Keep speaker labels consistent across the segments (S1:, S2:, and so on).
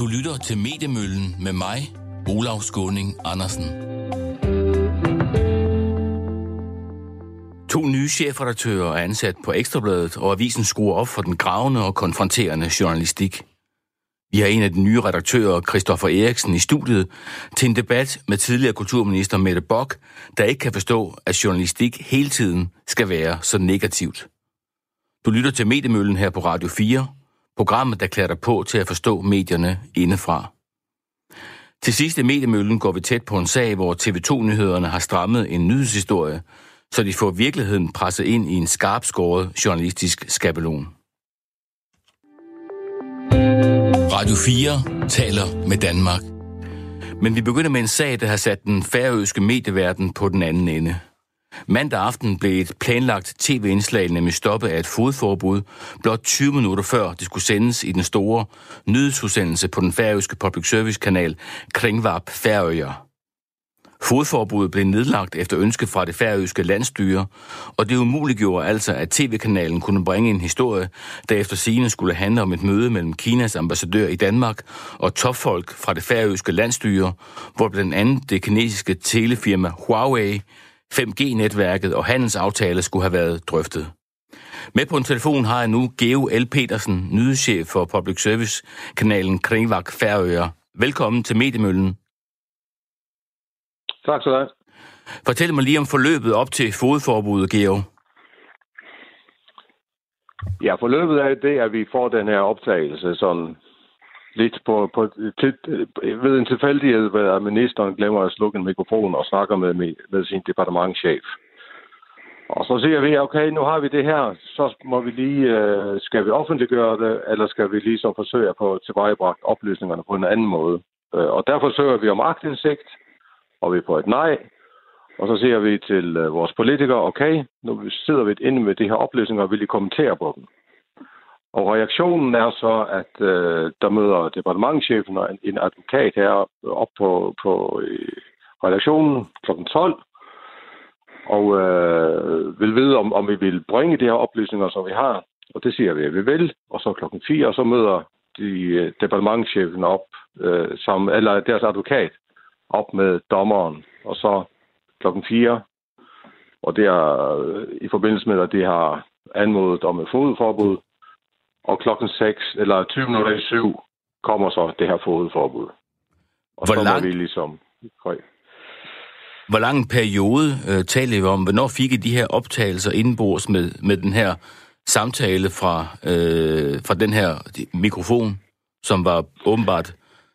S1: Du lytter til Mediemøllen med mig, Olav Skåning Andersen. To nye chefredaktører er ansat på Ekstrabladet, og avisen skruer op for den gravende og konfronterende journalistik. Vi har en af de nye redaktører, Christoffer Eriksen, i studiet til en debat med tidligere kulturminister Mette Bock, der ikke kan forstå, at journalistik hele tiden skal være så negativt. Du lytter til Mediemøllen her på Radio 4, programmet, der klæder dig på til at forstå medierne indefra. Til sidst i Mediemøllen går vi tæt på en sag, hvor TV2-nyhederne har strammet en nyhedshistorie, så de får virkeligheden presset ind i en skarpskåret journalistisk skabelon. Radio 4 taler med Danmark. Men vi begynder med en sag, der har sat den færøske medieverden på den anden ende. Mandag aften blev et planlagt tv-indslag nemlig stoppet af et fodforbud, blot 20 minutter før det skulle sendes i den store nyhedsudsendelse på den færøske public service kanal Kringvarp Færøer. Fodforbuddet blev nedlagt efter ønske fra det færøske landstyre, og det umuliggjorde altså, at tv-kanalen kunne bringe en historie, der efter sigende skulle handle om et møde mellem Kinas ambassadør i Danmark og topfolk fra det færøske landstyre, hvor blandt andet det kinesiske telefirma Huawei 5G-netværket og handelsaftale skulle have været drøftet. Med på en telefon har jeg nu Geo L. Petersen, nyhedschef for Public Service-kanalen Kringvak Færøer. Velkommen til Mediemøllen.
S2: Tak skal du have.
S1: Fortæl mig lige om forløbet op til fodforbuddet, Geo.
S2: Ja, forløbet er det, at vi får den her optagelse sådan lidt på, på til, øh, ved en tilfældighed, at ministeren glemmer at slukke en mikrofon og snakker med, med sin departementchef. Og så siger vi, okay, nu har vi det her, så må vi lige, øh, skal vi offentliggøre det, eller skal vi lige så forsøge at få tilvejebragt oplysningerne på en anden måde. Øh, og derfor søger vi om agtindsigt, og vi får et nej. Og så siger vi til øh, vores politikere, okay, nu sidder vi inde med de her oplysninger, og vil I kommentere på dem. Og reaktionen er så, at øh, der møder departementchefen og en, en advokat her op på, på øh, redaktionen kl. 12, og øh, vil vide, om, om vi vil bringe de her oplysninger, som vi har. Og det siger vi, at vi vil. Og så klokken 4, og så møder de øh, departementchefen op, øh, som, eller deres advokat, op med dommeren. Og så klokken 4, og det er øh, i forbindelse med, at de har anmodet om et fodforbud, og klokken 6, eller 20 minutter i 7, kommer så det her fodforbud. Og
S1: Hvor
S2: så
S1: lang-
S2: vi ligesom...
S1: Hvor lang en periode øh, taler vi om? Hvornår fik I de her optagelser indenbords med, med den her samtale fra, øh, fra den her mikrofon, som var åbenbart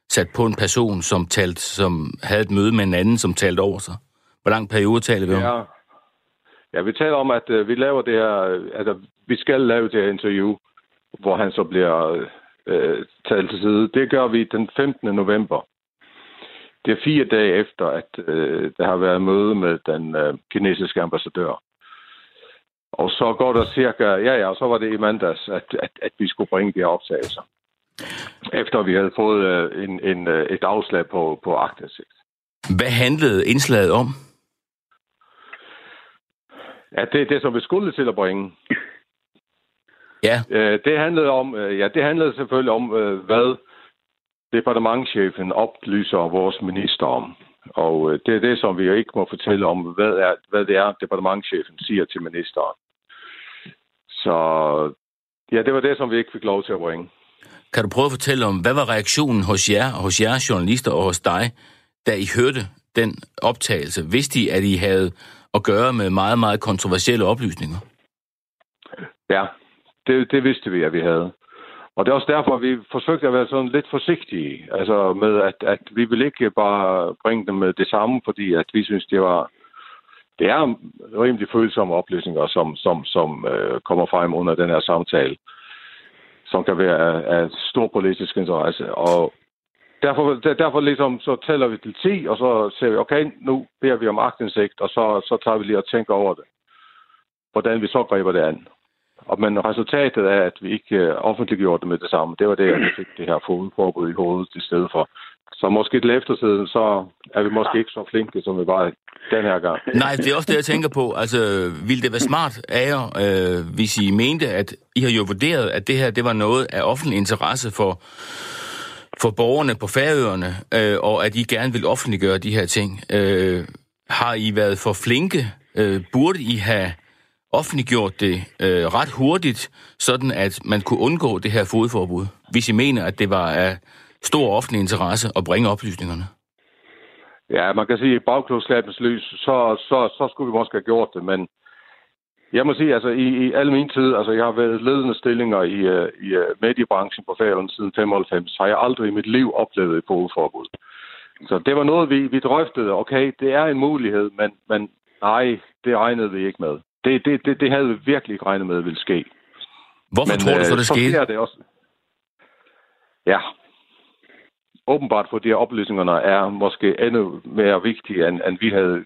S1: sat på en person, som, talte, som havde et møde med en anden, som talte over sig? Hvor lang periode taler vi om?
S2: Ja, ja vi taler om, at øh, vi laver det her... øh, Altså, vi skal lave det her interview, hvor han så bliver øh, talt til side. Det gør vi den 15. november. Det er fire dage efter, at øh, der har været møde med den øh, kinesiske ambassadør. Og så går der cirka, ja ja, så var det i mandags, at, at, at vi skulle bringe de her optagelser. Efter vi havde fået øh, en, en, øh, et afslag på, på agtindsigt.
S1: Hvad handlede indslaget om?
S2: Ja, det er det, som vi skulle til at bringe.
S1: Ja,
S2: Øh, det handlede om, øh, ja, det handlede selvfølgelig om, øh, hvad departementchefen oplyser vores minister om. Og øh, det er det, som vi jo ikke må fortælle om, hvad, er, hvad det er, departementchefen siger til ministeren. Så ja, det var det, som vi ikke fik lov til at bringe.
S1: kan du prøve at fortælle om, hvad var reaktionen hos jer, og hos jeres journalister og hos dig, da I hørte den optagelse? Vidste I, at I havde at gøre med meget, meget kontroversielle oplysninger?
S2: Ja, det, det vidste vi, at vi havde. Og det er også derfor, at vi forsøgte at være sådan lidt forsigtige. Altså med, at, at vi vil ikke bare bringe dem med det samme, fordi at vi synes, det var... Det er rimelig følsomme oplysninger, som, som, som øh, kommer frem under den her samtale, som kan være af, af stor politisk interesse. Og derfor, der- derfor ligesom, så tæller vi til 10, og så ser vi, okay, nu beder vi om agtindsigt, og så, så tager vi lige og tænker over det. Hvordan vi så griber det an. Og men resultatet af, at vi ikke øh, offentliggjorde det med det samme, det var det, at vi fik det her fodforbud i hovedet i stedet for. Så måske til eftertiden, så er vi måske ikke så flinke, som vi var den her gang.
S1: Nej, det er også det, jeg tænker på. Altså, ville det være smart af jer, øh, hvis I mente, at I har jo vurderet, at det her det var noget af offentlig interesse for for borgerne på Færøerne, øh, og at I gerne vil offentliggøre de her ting. Øh, har I været for flinke? Øh, burde I have offentliggjort det øh, ret hurtigt, sådan at man kunne undgå det her fodforbud, hvis I mener, at det var af stor offentlig interesse at bringe oplysningerne?
S2: Ja, man kan sige, at bagklodskabens lys, så, så, så skulle vi måske have gjort det, men jeg må sige, altså i, i al min tid, altså jeg har været ledende stillinger i, øh, i øh, mediebranchen på Færøerne siden 95, har jeg aldrig i mit liv oplevet et fodforbud. Så det var noget, vi, vi drøftede. Okay, det er en mulighed, men, men nej, det regnede vi ikke med. Det, det, det, det havde vi virkelig ikke regnet med, ville ske.
S1: Hvorfor men, tror du så, øh, det skete?
S2: Det også. Ja, åbenbart fordi oplysningerne er måske endnu mere vigtige, end, end vi havde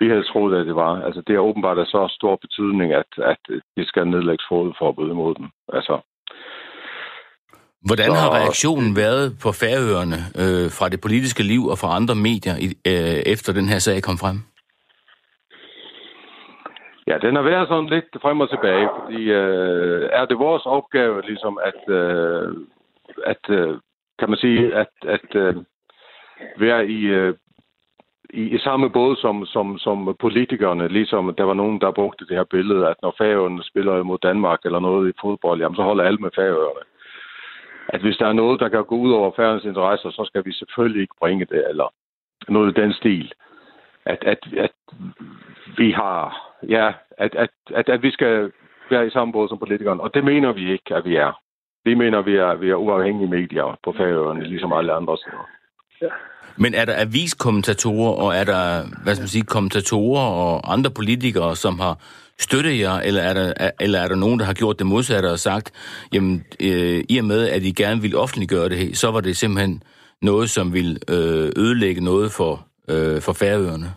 S2: vi havde troet, at det var. Altså, det er åbenbart af så stor betydning, at, at det skal nedlægges forbud imod dem. Altså,
S1: Hvordan så... har reaktionen været på Færøerne øh, fra det politiske liv og fra andre medier, øh, efter den her sag kom frem?
S2: Ja, den har været sådan lidt frem og tilbage, fordi øh, er det vores opgave ligesom at, øh, at øh, kan man sige, at, at øh, være i, øh, i, i samme båd som, som, som politikerne, ligesom der var nogen, der brugte det her billede, at når Færøerne spiller imod Danmark eller noget i fodbold, jamen så holder alle med Færøerne. At hvis der er noget, der kan gå ud over Færøernes interesser, så skal vi selvfølgelig ikke bringe det, eller noget i den stil. At, at, at vi har, ja, at, at, at, at vi skal være i samme båd som politikerne, og det mener vi ikke, at vi er. Vi mener, vi er, vi er uafhængige medier på Færøerne, ligesom alle andre steder. Ja.
S1: Men er der aviskommentatorer, og er der, hvad skal man sige, kommentatorer og andre politikere, som har støttet jer, eller er der, eller er der nogen, der har gjort det modsatte og sagt, jamen, øh, i og med, at I gerne vil offentliggøre det, så var det simpelthen noget, som vil øh, ødelægge noget for, øh, for Færøerne?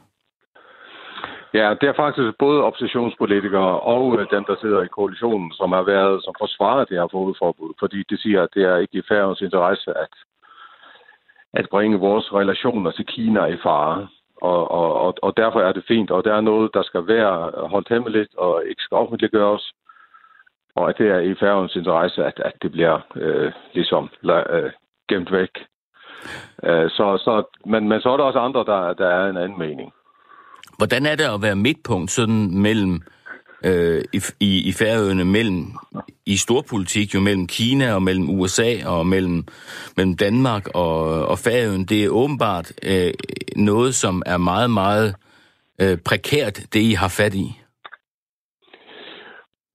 S2: Ja, det er faktisk både oppositionspolitikere og øh, dem, der sidder i koalitionen, som har været, som forsvarer det her fodforbud, fordi det siger, at det er ikke i færøens interesse at, at bringe vores relationer til Kina i fare. Og, og, og derfor er det fint, og der er noget, der skal være holdt hemmeligt og ikke skal offentliggøres. Og at det er i færgens interesse, at, at det bliver øh, ligesom øh, gemt væk. Øh, så, så, men, men så er der også andre, der, der er en anden mening.
S1: Hvordan er det at være midtpunkt sådan mellem øh, i, i, i færøerne mellem i storpolitik jo mellem Kina og mellem USA og mellem, mellem Danmark og, og Færøen. Det er åbenbart øh, noget, som er meget, meget øh, prekært, det I har fat i.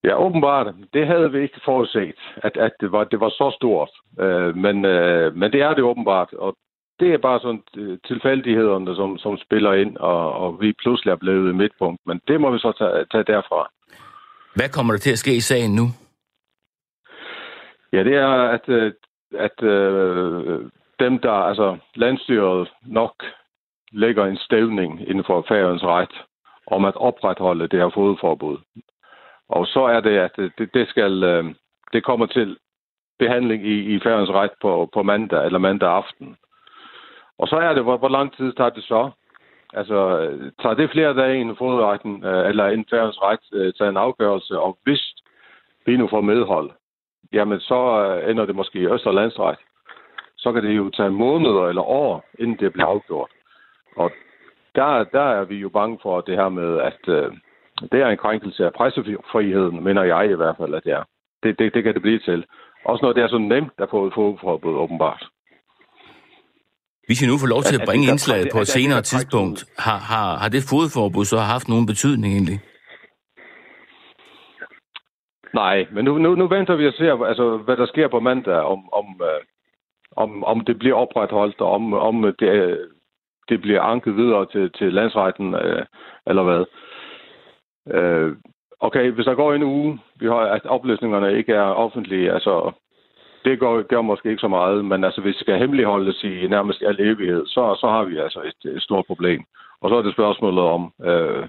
S2: Ja, åbenbart. Det havde vi ikke forudset, at, at det, var, det var så stort. Øh, men, øh, men det er det åbenbart, og det er bare sådan øh, tilfældighederne, som, som spiller ind, og, og vi pludselig er blevet midtpunkt. Men det må vi så tage, tage derfra.
S1: Hvad kommer der til at ske i sagen nu?
S2: Ja, det er, at, øh, at øh, dem, der, altså landstyret nok lægger en stævning inden for færgens ret om at opretholde det her fodforbud. Og så er det, at det, det skal, øh, det kommer til behandling i, i færgens ret på, på mandag eller mandag aften. Og så er det, hvor, hvor lang tid tager det så? Altså, tager det flere dage inden fodretten, øh, eller inden færgens ret, øh, tager en afgørelse, og hvis vi nu får medhold, jamen så øh, ender det måske i Østerlandsret. Så kan det jo tage måneder eller år, inden det bliver afgjort. Og der, der er vi jo bange for det her med, at øh, det er en krænkelse af pressefriheden, mener jeg i hvert fald, at det er. Det, det, det kan det blive til. Også når det er så nemt at få et fodforbud, åbenbart.
S1: Hvis I nu får lov til at, at bringe at, indslaget at, på et senere tidspunkt, har, har, har det fodforbud så haft nogen betydning egentlig?
S2: Nej, men nu, nu, nu venter vi og ser, altså, hvad der sker på mandag, om, om, øh, om, om det bliver opretholdt, og om, om det, det bliver anket videre til, til landsretten, øh, eller hvad. Øh, okay, hvis der går en uge, vi har, at oplysningerne ikke er offentlige, altså det gør, gør måske ikke så meget, men altså, hvis det skal hemmeligholdes i nærmest al evighed, så, så har vi altså et, et stort problem. Og så er det spørgsmålet om, øh,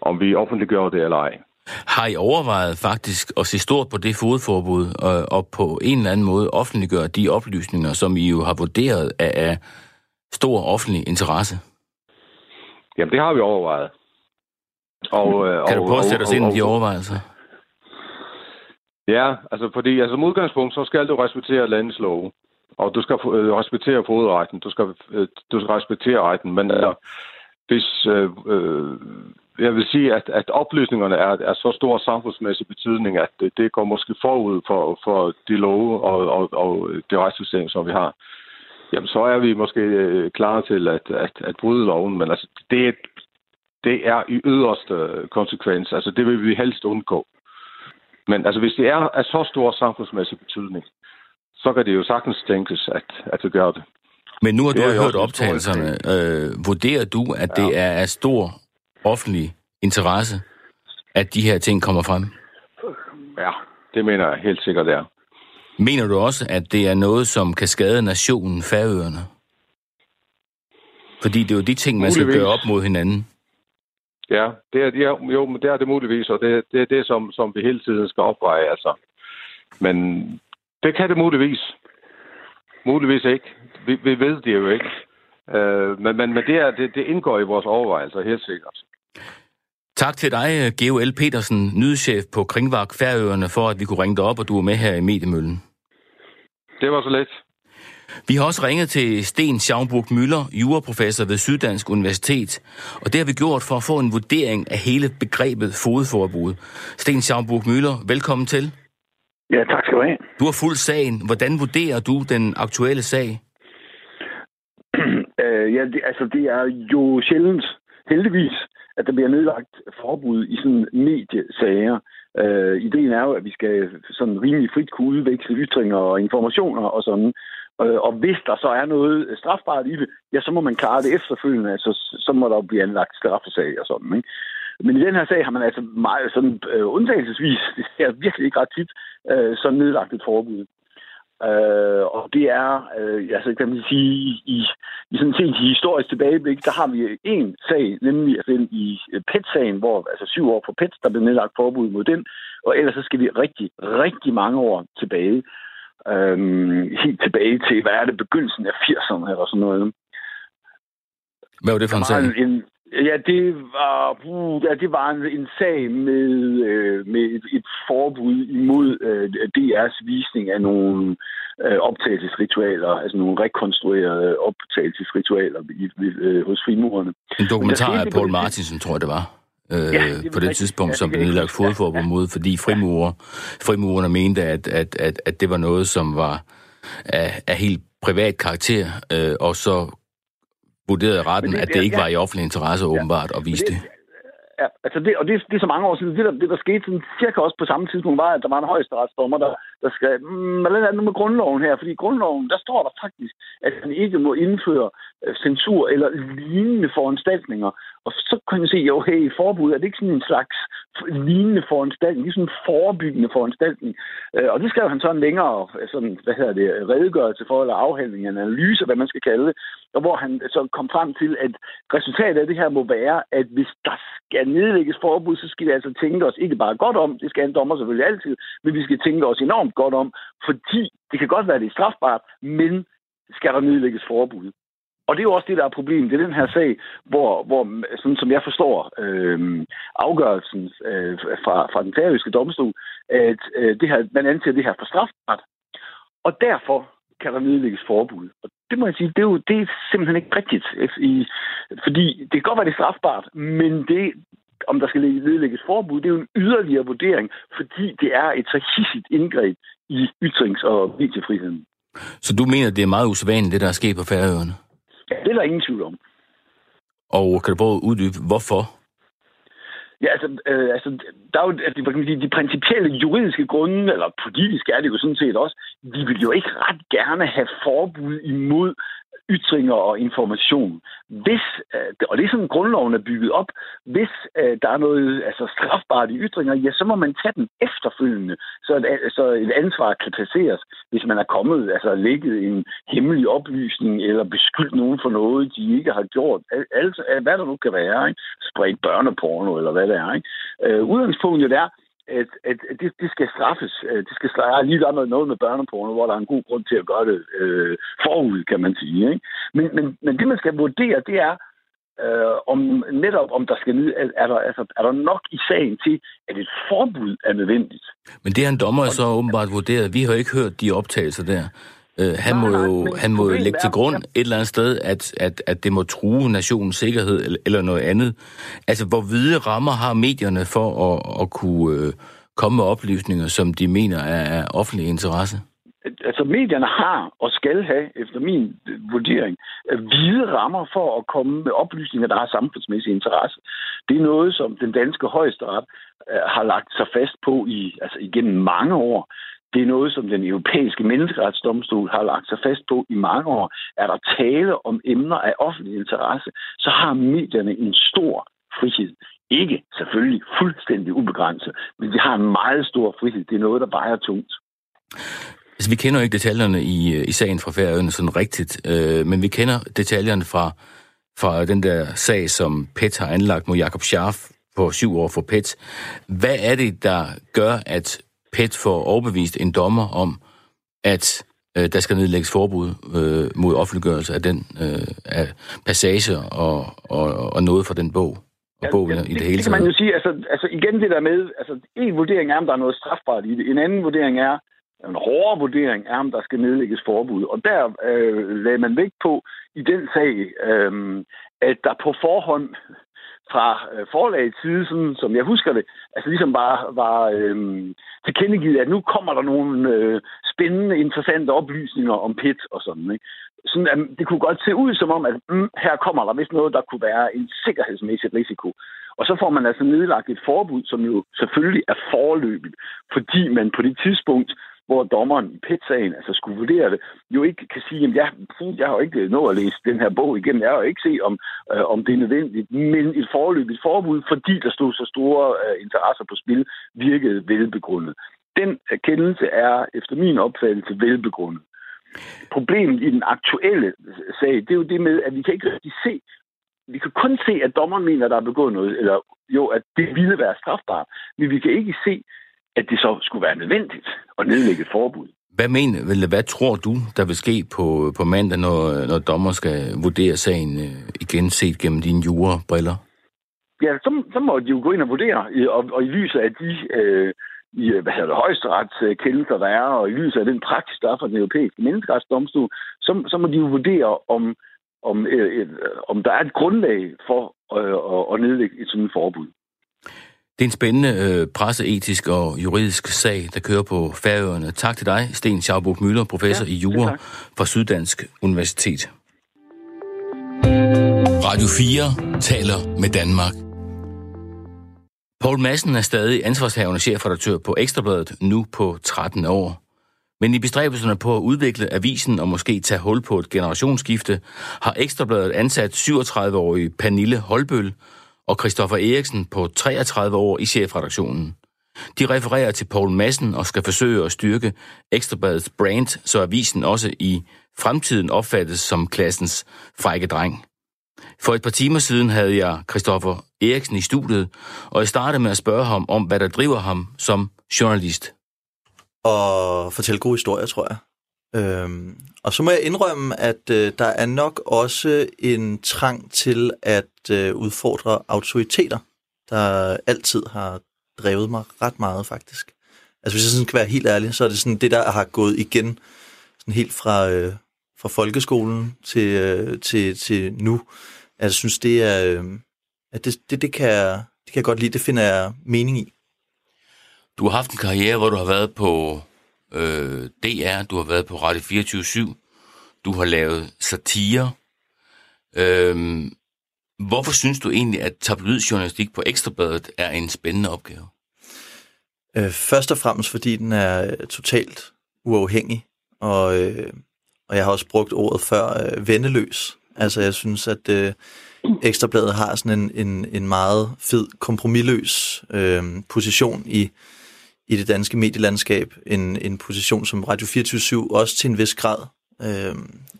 S2: om vi offentliggør det eller ej.
S1: Har I overvejet faktisk at se stort på det fodforbud og, og på en eller anden måde offentliggøre de oplysninger, som I jo har vurderet af, af stor offentlig interesse?
S2: Jamen, det har vi overvejet.
S1: Og, øh, kan og, du prøve at sætte os ind i de overvejelser?
S2: Ja, altså fordi altså, som udgangspunkt, så skal du respektere landets love. Og du skal øh, respektere fodretten, du skal, øh, du skal respektere retten, men øh, hvis, øh, øh, jeg vil sige, at, at oplysningerne er, er så stor samfundsmæssig betydning, at det, det går måske forud for, for de love og, og, og det retssystem, som vi har. Jamen, så er vi måske øh, klar til at, at, at bryde loven, men altså, det, det er i yderste konsekvens. Altså, det vil vi helst undgå. Men altså, hvis det er af så stor samfundsmæssig betydning, så kan det jo sagtens tænkes, at, at det gør det.
S1: Men nu har du hørt optagelserne. Øh, vurderer du, at ja. det er af stor offentlig interesse, at de her ting kommer frem?
S2: Ja, det mener jeg helt sikkert, det er.
S1: Mener du også, at det er noget, som kan skade nationen, Færøerne? Fordi det er jo de ting, man Muligvis. skal gøre op mod hinanden.
S2: Ja, det er, ja, jo, det er det muligvis, og det, det er det, som, som vi hele tiden skal opveje. Altså. Men det kan det muligvis. Muligvis ikke. Vi, vi ved det jo ikke. Uh, men men, men det, er, det, det indgår i vores overvejelser, helt sikkert.
S1: Tak til dig, Geo L. Petersen, nyhedschef på Kringvak Færøerne, for at vi kunne ringe dig op, og du er med her i Mediemøllen.
S2: Det var så let.
S1: Vi har også ringet til Sten Schaumburg Møller, juraprofessor ved Syddansk Universitet, og det har vi gjort for at få en vurdering af hele begrebet fodforbud. Sten Schaumburg Møller, velkommen til.
S3: Ja, tak skal du have.
S1: Du har fuld sagen. Hvordan vurderer du den aktuelle sag?
S3: uh, ja, det, altså det er jo sjældent, heldigvis, at der bliver nedlagt forbud i sådan mediesager. Uh, ideen er jo, at vi skal sådan rimelig frit kunne udveksle ytringer og informationer og sådan. Øh, og hvis der så er noget strafbart i det, ja, så må man klare det efterfølgende. Altså, så må der jo blive anlagt straffesag og sådan. Ikke? Men i den her sag har man altså meget sådan øh, undtagelsesvis, det er virkelig ikke ret tit, øh, sådan nedlagt et forbud. Øh, og det er, øh, altså kan man sige, i, i sådan set i historisk tilbageblik, der har vi en sag, nemlig altså den i øh, PET-sagen, hvor altså syv år på PET, der blev nedlagt forbud mod den, og ellers så skal vi rigtig, rigtig mange år tilbage. Øh, helt tilbage til, hvad er det, begyndelsen af 80'erne eller sådan noget.
S1: Hvad var det for en sag? En,
S3: Ja, det var, uh, ja, det var en, en sag med, øh, med et, et forbud imod øh, DR's visning af nogle øh, optagelsesritualer, altså nogle rekonstruerede optagelsesritualer i, øh, hos frimurerne.
S1: En dokumentar af Paul Martinsen, tror jeg det var. Øh, ja, det på det tidspunkt, ja, som blev nedlagt fodforbud ja, mod, fordi frimurer, frimurerne mente, at, at, at, at det var noget, som var af, af helt privat karakter, øh, og så vurderede retten, det, at det ikke ja, var i offentlig interesse åbenbart at vise det.
S3: Ja, altså det, og det, det er så mange år siden. Det der, det, der skete sådan cirka også på samme tidspunkt, var, at der var en højesteretsdommer, der, der skrev, mm, hvad er det med grundloven her? Fordi i grundloven, der står der faktisk, at man ikke må indføre øh, censur eller lignende foranstaltninger. Og så kan man se, jo, hey, forbud, er det ikke sådan en slags lignende foranstaltning, ligesom sådan en forebyggende foranstaltning. Øh, og det skrev han så en længere øh, sådan, hvad hedder det, redegørelse for, eller afhandling, en analyse, hvad man skal kalde det, og hvor han så kom frem til, at resultatet af det her må være, at hvis der skal nedlægges forbud, så skal vi altså tænke os ikke bare godt om, det skal en dommer selvfølgelig altid, men vi skal tænke os enormt godt om, fordi det kan godt være, at det er strafbart, men skal der nedlægges forbud. Og det er jo også det, der er problemet. Det er den her sag, hvor, hvor sådan som jeg forstår øh, afgørelsen øh, fra, fra den færøske domstol, at øh, det her, man anser det her for strafbart. Og derfor kan der nedlægges forbud. Og det må jeg sige, det er jo det er simpelthen ikke rigtigt. I, fordi det kan godt være, det er strafbart, men det, om der skal nedlægges forbud, det er jo en yderligere vurdering, fordi det er et så hissigt indgreb i ytrings- og mediefriheden.
S1: Så du mener, det er meget usædvanligt, det der er sket på Færøerne?
S3: Ja, det er der ingen tvivl om.
S1: Og kan du prøve at uddybe, hvorfor?
S3: Ja, altså, øh, altså der er jo altså, de, de principielle juridiske grunde, eller politiske er det jo sådan set også, vi vil jo ikke ret gerne have forbud imod ytringer og information. Hvis, øh, og det er sådan, grundloven er bygget op, hvis øh, der er noget altså strafbart i ytringer, ja, så må man tage den efterfølgende, så et, øh, så et ansvar kan placeres, hvis man er kommet, altså lægget en hemmelig oplysning, eller beskyldt nogen for noget, de ikke har gjort. Altså, hvad der nu kan være, ikke? Spredt børneporno, eller hvad det er, ikke? Øh, udgangspunktet er, at, at, at det, det skal straffes. Øh, det skal straffes. Lige der med noget med børneporno, hvor der er en god grund til at gøre det øh, forud, kan man sige. Ikke? Men, men, men det, man skal vurdere, det er, øh, om netop om der skal er, er der, altså, er der nok i sagen til, at et forbud er nødvendigt.
S1: Men det har en dommer så åbenbart vurderet. Vi har ikke hørt de optagelser der. Øh, han må jo han må lægge til grund et eller andet sted, at, at, at det må true nationens sikkerhed eller, eller noget andet. Altså, hvor hvide rammer har medierne for at, at kunne øh, komme med oplysninger, som de mener er af offentlig interesse?
S3: altså medierne har og skal have, efter min vurdering, hvide rammer for at komme med oplysninger, der har samfundsmæssig interesse. Det er noget, som den danske højesteret øh, har lagt sig fast på i, altså igennem mange år. Det er noget, som den europæiske menneskeretsdomstol har lagt sig fast på i mange år. Er der tale om emner af offentlig interesse, så har medierne en stor frihed. Ikke selvfølgelig fuldstændig ubegrænset, men de har en meget stor frihed. Det er noget, der vejer tungt.
S1: Altså, vi kender jo ikke detaljerne i, øh, i sagen fra Færøerne sådan rigtigt, øh, men vi kender detaljerne fra, fra den der sag, som PET har anlagt mod Jakob Scharf på syv år for PET. Hvad er det, der gør, at PET får overbevist en dommer om, at øh, der skal nedlægges forbud øh, mod offentliggørelse af den øh, af passager og, og, og noget fra den bog? Og bogen ja, i det, det hele
S3: taget. Det kan man jo sige, altså, altså igen det der med, altså en vurdering er, om der er noget strafbart i det. En anden vurdering er, en hårdere vurdering er, om der skal nedlægges forbud. Og der øh, lagde man vægt på i den sag, øh, at der på forhånd fra øh, forlagets side, sådan, som jeg husker det, altså ligesom bare var øhm, tilkendegivet, at nu kommer der nogle øh, spændende, interessante oplysninger om PET og sådan. Ikke? sådan at det kunne godt se ud som om, at mm, her kommer der vist noget, der kunne være en sikkerhedsmæssig risiko. Og så får man altså nedlagt et forbud, som jo selvfølgelig er forløbigt, fordi man på det tidspunkt hvor dommeren i pizzaen altså skulle vurdere det, jo ikke kan sige, at jeg, jeg har jo ikke øh, nået at læse den her bog igen, jeg har jo ikke set, om, øh, om det er nødvendigt, men et forløbigt forbud, fordi der stod så store øh, interesser på spil, virkede velbegrundet. Den øh, erkendelse er efter min opfattelse velbegrundet. Problemet i den aktuelle øh, sag, det er jo det med, at vi kan ikke rigtig se, vi kan kun se, at dommeren mener, at der er begået noget, eller jo, at det ville være strafbart, men vi kan ikke se, at det så skulle være nødvendigt at nedlægge et forbud.
S1: Hvad, mener, eller hvad tror du, der vil ske på, på mandag, når, når dommer skal vurdere sagen øh, igen set gennem dine jurabriller?
S3: Ja, så, så må de jo gå ind og vurdere, og, og i lyset af de øh, i, hvad hedder det, højesteretskendelser, der er, og i lyset af den praksis, der er fra den europæiske menneskeretsdomstol, så, så må de jo vurdere, om, om, øh, øh, om der er et grundlag for øh, at, at nedlægge et sådan forbud.
S1: Det er en spændende øh, presseetisk og juridisk sag, der kører på Færøerne. Tak til dig, Sten Schaubuk Møller, professor ja, i jura fra Syddansk Universitet. Radio 4 taler med Danmark. Poul Madsen er stadig ansvarshavende chefredaktør på Ekstrabladet, nu på 13 år. Men i bestræbelserne på at udvikle avisen og måske tage hul på et generationsskifte, har Ekstrabladet ansat 37-årige Pernille Holbøl og Christoffer Eriksen på 33 år i chefredaktionen. De refererer til Paul Madsen og skal forsøge at styrke Ekstrabladets brand, så avisen også i fremtiden opfattes som klassens frække dreng. For et par timer siden havde jeg Christoffer Eriksen i studiet, og jeg startede med at spørge ham om, hvad der driver ham som journalist.
S4: Og fortælle gode historier, tror jeg. Øhm, og så må jeg indrømme, at øh, der er nok også en trang til at øh, udfordre autoriteter, der altid har drevet mig ret meget, faktisk. Altså hvis jeg sådan kan være helt ærlig, så er det sådan det, der har gået igen sådan helt fra, øh, fra folkeskolen til, øh, til, til nu. Altså, jeg synes, det er... Øh, at det, det, det, kan, det kan jeg godt lide. Det finder jeg mening i.
S1: Du har haft en karriere, hvor du har været på øh, DR, du har været på Radio 24 du har lavet satire. Øh, hvorfor synes du egentlig, at tabloidjournalistik på Ekstrabladet er en spændende opgave?
S4: Øh, først og fremmest, fordi den er totalt uafhængig, og, øh, og jeg har også brugt ordet før, øh, vendeløs. Altså, jeg synes, at øh, Ekstrabladet har sådan en, en, en meget fed, kompromilløs øh, position i, i det danske medielandskab. En, en position, som Radio 24 også til en vis grad øh,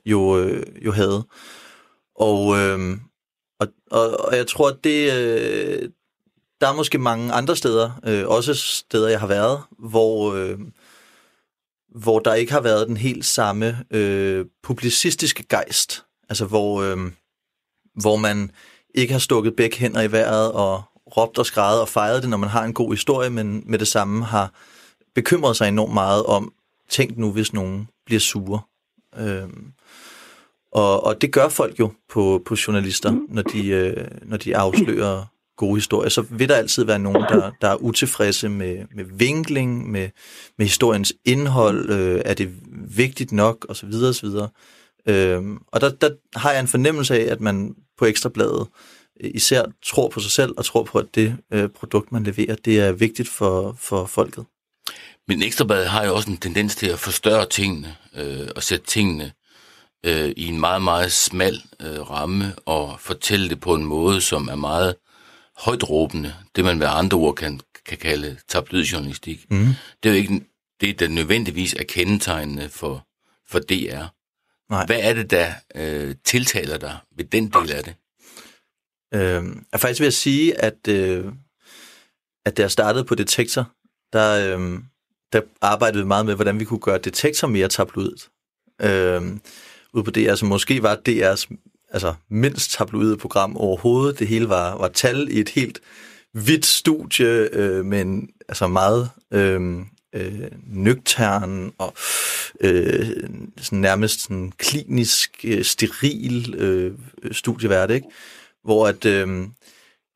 S4: jo, øh, jo havde. Og, øh, og, og, og jeg tror, at det, øh, der er måske mange andre steder, øh, også steder, jeg har været, hvor, øh, hvor der ikke har været den helt samme øh, publicistiske gejst. Altså hvor, øh, hvor man ikke har stukket begge hænder i vejret og råbt og skrevet og fejret det, når man har en god historie, men med det samme har bekymret sig enormt meget om, tænk nu, hvis nogen bliver sure. Øh, og, og det gør folk jo på, på journalister, når de, øh, når de afslører gode historier. Så vil der altid være nogen, der, der er utilfredse med, med vinkling, med, med historiens indhold, øh, er det vigtigt nok, osv. osv. Øh, og der, der har jeg en fornemmelse af, at man på Ekstrabladet især tror på sig selv og tror på, at det øh, produkt, man leverer, det er vigtigt for, for folket.
S1: Men Ekstrabladet har jo også en tendens til at forstørre tingene øh, og sætte tingene øh, i en meget, meget smal øh, ramme og fortælle det på en måde, som er meget højt råbende. Det man ved andre ord kan, kan kalde tabloidjournalistik. Mm. Det er jo ikke det, der nødvendigvis er kendetegnende for, for DR. Nej. Hvad er det, der øh, tiltaler dig ved den del af det?
S4: Øh, jeg faktisk vil jeg sige, at, øh, at da jeg startede på Detektor, der, øh, der arbejdede vi meget med, hvordan vi kunne gøre Detektor mere tabloidt. Øh, ude på DR, som måske var DR's altså, mindst tabloide program overhovedet. Det hele var, var tal i et helt hvidt studie, øh, men altså meget øh, øh, nøgtern og øh, sådan nærmest sådan klinisk, øh, steril øh, studievært, ikke? Hvor at, øh,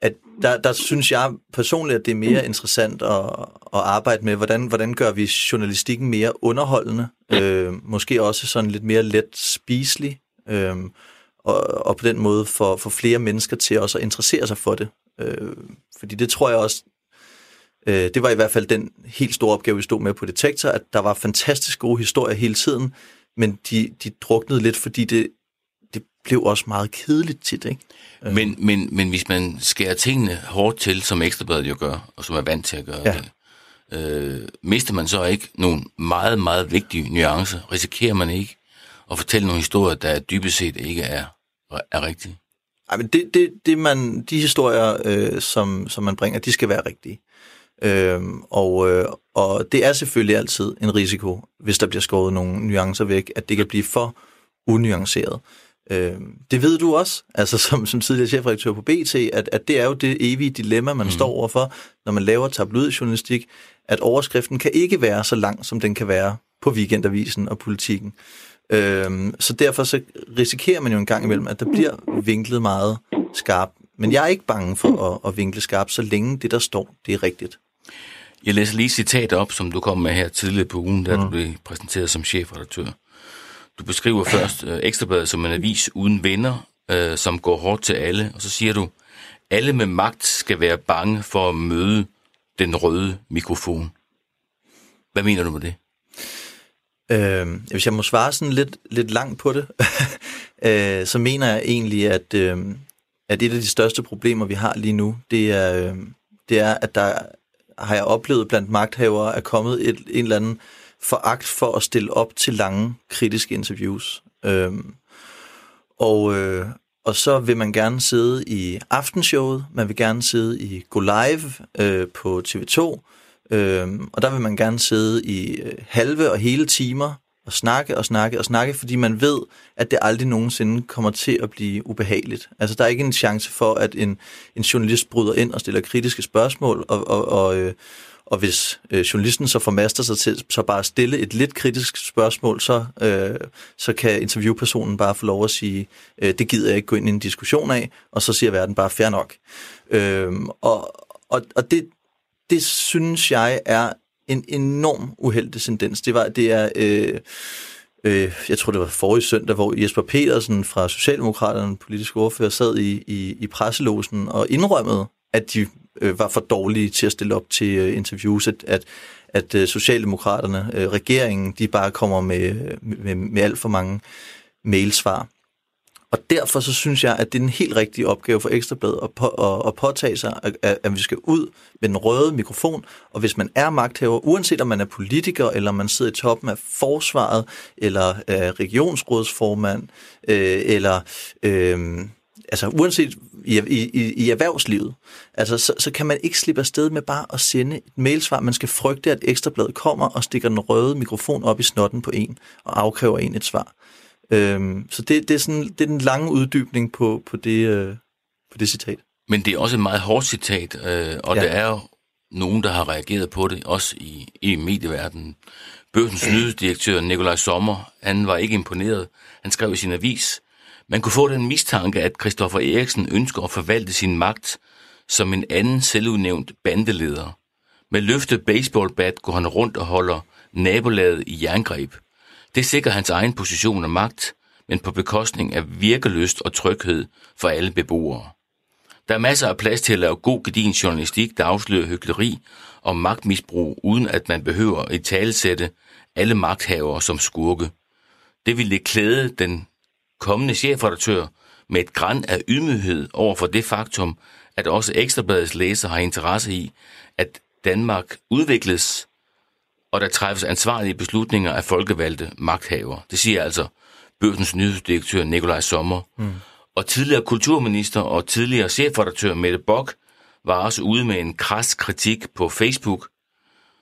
S4: at der, der synes jeg personligt, at det er mere interessant at, at arbejde med, hvordan, hvordan gør vi journalistikken mere underholdende, øh, måske også sådan lidt mere let spiselig, øh, og, og på den måde få for flere mennesker til også at interessere sig for det. Øh, fordi det tror jeg også, øh, det var i hvert fald den helt store opgave, vi stod med på Detektor, at der var fantastisk gode historier hele tiden, men de, de druknede lidt, fordi det blev også meget kedeligt tit, ikke?
S1: Øh. Men, men, men hvis man skærer tingene hårdt til, som Ekstrabladet jo gør, og som er vant til at gøre ja. det, øh, mister man så ikke nogle meget, meget vigtige nuancer? Risikerer man ikke at fortælle nogle historier, der dybest set ikke er, er rigtige?
S4: Ej, men det, det, det man, de historier, øh, som, som man bringer, de skal være rigtige. Øhm, og, øh, og det er selvfølgelig altid en risiko, hvis der bliver skåret nogle nuancer væk, at det kan blive for unuanceret. Øh, det ved du også, altså som, som tidligere chefredaktør på BT, at, at det er jo det evige dilemma, man mm. står overfor, når man laver tabloidjournalistik, at overskriften kan ikke være så lang, som den kan være på Weekendavisen og politikken. Øh, så derfor så risikerer man jo en gang imellem, at der bliver vinklet meget skarpt. Men jeg er ikke bange for at, at vinkle skarpt, så længe det, der står, det er rigtigt.
S1: Jeg læser lige citat op, som du kom med her tidligere på ugen, da mm. du blev præsenteret som chefredaktør. Du beskriver først øh, Ekstrabladet som en avis uden venner, øh, som går hårdt til alle, og så siger du, alle med magt skal være bange for at møde den røde mikrofon. Hvad mener du med det?
S4: Øh, hvis jeg må svare sådan lidt, lidt langt på det, øh, så mener jeg egentlig, at, øh, at et af de største problemer, vi har lige nu, det er, øh, det er at der har jeg oplevet blandt magthavere, er kommet et, en eller anden foragt for at stille op til lange kritiske interviews. Øhm, og, øh, og så vil man gerne sidde i aftenshowet, man vil gerne sidde i Go Live øh, på TV2, øh, og der vil man gerne sidde i øh, halve og hele timer og snakke og snakke og snakke, fordi man ved, at det aldrig nogensinde kommer til at blive ubehageligt. Altså, der er ikke en chance for, at en, en journalist bryder ind og stiller kritiske spørgsmål, og, og, og, øh, og hvis øh, journalisten så formaster sig til så bare stille et lidt kritisk spørgsmål, så, øh, så kan interviewpersonen bare få lov at sige, øh, det gider jeg ikke gå ind i en diskussion af, og så siger verden bare fair nok. Øh, og og, og det, det synes jeg er en enorm uheldig tendens. Det, var, det er... Øh, øh, jeg tror det var forrige søndag, hvor Jesper Petersen fra Socialdemokraterne, politisk ordfører, sad i, i, i presselåsen og indrømmede, at de øh, var for dårlige til at stille op til øh, interviews, at, at, at øh, Socialdemokraterne, øh, regeringen, de bare kommer med, med, med alt for mange mailsvar. Og derfor så synes jeg, at det er en helt rigtig opgave for Ekstrabladet at, på, at, at påtage sig, at, at vi skal ud med den røde mikrofon, og hvis man er magthaver, uanset om man er politiker, eller man sidder i toppen af forsvaret, eller øh, regionsrådsformand, øh, eller øh, altså uanset i, i, i erhvervslivet, altså, så, så kan man ikke slippe afsted med bare at sende et mailsvar. Man skal frygte, at Ekstrabladet kommer og stikker den røde mikrofon op i snotten på en og afkræver en et svar. Øhm, så det, det, er sådan, det er den lange uddybning på, på, det, øh, på det citat.
S1: Men det er også et meget hårdt citat, øh, og ja. det er jo nogen, der har reageret på det, også i, i medieverdenen. Børsens nyhedsdirektør Nikolaj Sommer, han var ikke imponeret. Han skrev i sin avis, man kunne få den mistanke, at Christoffer Eriksen ønsker at forvalte sin magt som en anden selvudnævnt bandeleder. Med løftet baseballbat går han rundt og holder nabolaget i jerngreb. Det sikrer hans egen position og magt, men på bekostning af virkeløst og tryghed for alle beboere. Der er masser af plads til at lave god gedin journalistik, der afslører hyggeleri og magtmisbrug, uden at man behøver at talesætte alle magthavere som skurke. Det ville klæde den kommende chefredaktør med et græn af ydmyghed over for det faktum, at også Ekstrabladets læser har interesse i, at Danmark udvikles, og der træffes ansvarlige beslutninger af folkevalgte magthavere. Det siger altså børsens nyhedsdirektør Nikolaj Sommer. Mm. Og tidligere kulturminister og tidligere chefredaktør Mette Bock var også ude med en kras kritik på Facebook.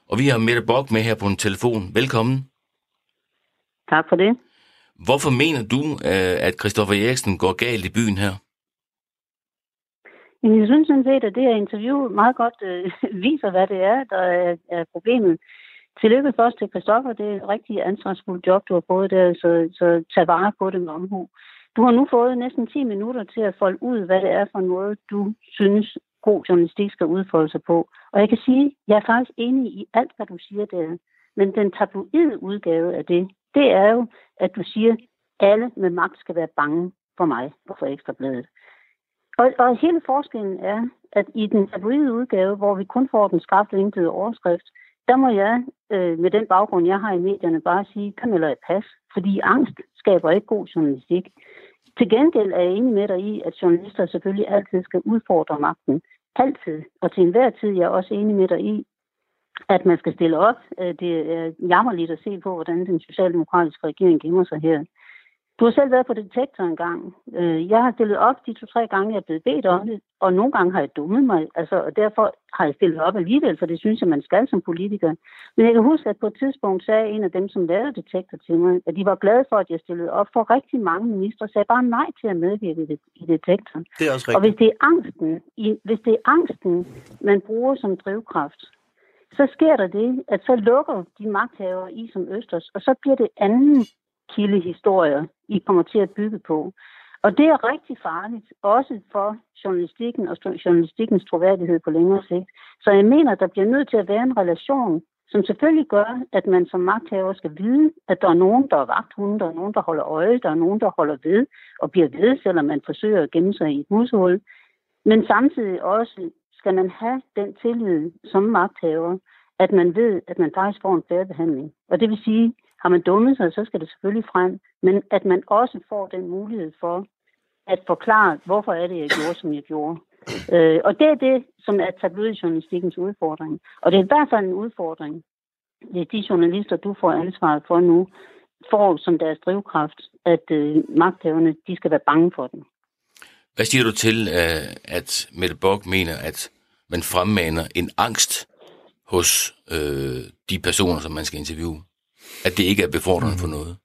S1: Og vi har Mette Bock med her på en telefon. Velkommen.
S5: Tak for det.
S1: Hvorfor mener du, øh, at Christoffer Eriksen går galt i byen her?
S5: Jamen, jeg synes sådan set, at det her interview meget godt øh, viser, hvad det er, der er, er problemet. Tillykke først til Christoffer. Det er et rigtig ansvarsfuldt job, du har fået der, så, så tag vare på det med omhu. Du har nu fået næsten 10 minutter til at folde ud, hvad det er for noget, du synes, god journalistik skal udfolde sig på. Og jeg kan sige, jeg er faktisk enig i alt, hvad du siger der. Men den tabloide udgave af det, det er jo, at du siger, at alle med magt skal være bange for mig og for Ekstrabladet. Og, og hele forskellen er, at i den tabloide udgave, hvor vi kun får den skarpt vinklede overskrift, der må jeg øh, med den baggrund, jeg har i medierne, bare sige, kan eller et pas, fordi angst skaber ikke god journalistik. Til gengæld er jeg enig med dig i, at journalister selvfølgelig altid skal udfordre magten. Altid. Og til enhver tid jeg er også enig med dig i, at man skal stille op. Øh, det er jammerligt at se på, hvordan den socialdemokratiske regering gemmer sig her. Du har selv været på detektor en gang. Øh, jeg har stillet op de to-tre gange, jeg er blevet bedt om det, og nogle gange har jeg dummet mig, altså, og derfor har jeg stillet op alligevel, for det synes jeg, man skal som politiker. Men jeg kan huske, at på et tidspunkt sagde en af dem, som lavede detektor til mig, at de var glade for, at jeg stillede op, for rigtig mange ministre sagde bare nej til at medvirke i detektor.
S4: Det er også rigtigt.
S5: Og hvis det er angsten, hvis det er angsten man bruger som drivkraft, så sker der det, at så lukker de magthavere i som Østers, og så bliver det anden kildehistorier, I kommer til at bygge på. Og det er rigtig farligt, også for journalistikken og journalistikkens troværdighed på længere sigt. Så jeg mener, at der bliver nødt til at være en relation, som selvfølgelig gør, at man som magthaver skal vide, at der er nogen, der er vagthunde, der er nogen, der holder øje, der er nogen, der holder ved og bliver ved, selvom man forsøger at gemme sig i et mushul. Men samtidig også skal man have den tillid som magthaver, at man ved, at man faktisk får en færre behandling. Og det vil sige, har man dummet sig, så skal det selvfølgelig frem, men at man også får den mulighed for at forklare, hvorfor er det, jeg gjorde, som jeg gjorde. Øh, og det er det, som er tabloidjournalistikkens udfordring. Og det er i hvert fald en udfordring, hvis de journalister, du får ansvaret for nu, får som deres drivkraft, at øh, magthaverne, de skal være bange for den.
S1: Hvad siger du til, øh, at Mette Bock mener, at man fremmaner en angst hos øh, de personer, som man skal interviewe? At det ikke er befordrende mm. for noget?